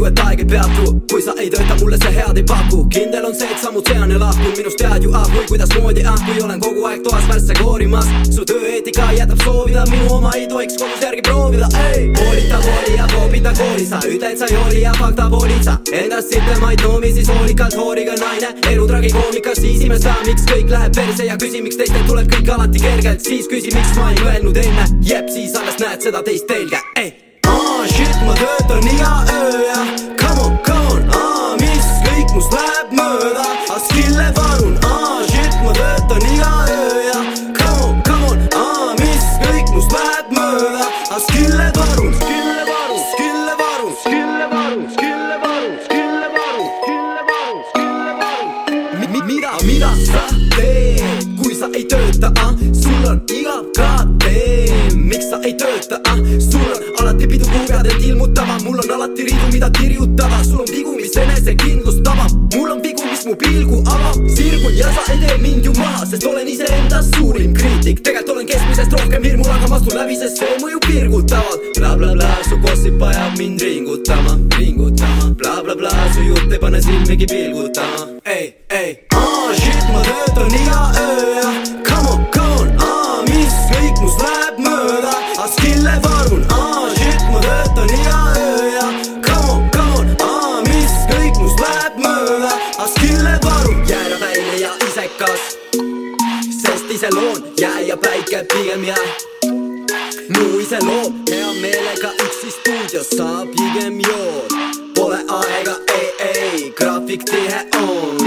ju, et aeg ei peatu. Kui sa ei tööta, mulle see head ei paku. Kindel on see, et sammud sean ja lahkun minust tead ju ah või kuidasmoodi ah kui olen kogu aeg toas värsse koorimas. Su tööeetika jätab soovida minu oma ei tohiks kodus järgi proovida. Ei! Koolita kooli ja koopita kooli. Sa ütled sa ei hooli ja fakta poolid. Sa endast sittemaid noomi siis hoolikalt hooriga naine. Elu tragikoomikas siis imesta miks kõik läheb perse ja küsi miks teistel tuleb kõik alati kergelt. Siis küsi miks ma ei öelnud enne. Jep siis alles näed seda teist telge. Ei palun skill'e palun Mi- mi- mida mida sa teed kui sa ei tööta ah? Sul on igav tee miks sa ei tööta ah? Sul on alati pidu kuhu pead end ilmutama. Mul on alati ridu mida kirjutada sul on vigu mis enesekindlust tabab mul on vigu mis mu pilgu avab. Sirgun ja sa ei tee mind ju maha sest olen iseendast suurim kriitik. Tegelikult olen keskmisest rohkem hirmul aga ma astun läbi sest see mõjub virgutavalt gossip ajab mind ringutama ringutama. Blablabla su ei pane silmigi pilgutama. Ei ei. Aa shit ma töötan iga öö ja come on come on. Aa mis kõik must läheb mööda. Aga skill'e varun aa shit ma töötan iga öö ja come on come on. Aa mis kõik must läheb mööda. Aga skill'e varun jääda välja ja isekas. Sest iseloon jää ja päike pigem jää mu iseloom hea meelega üksi stuudios saab pigem jood Pole aega, ei, ei, graafik tihe on,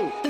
go.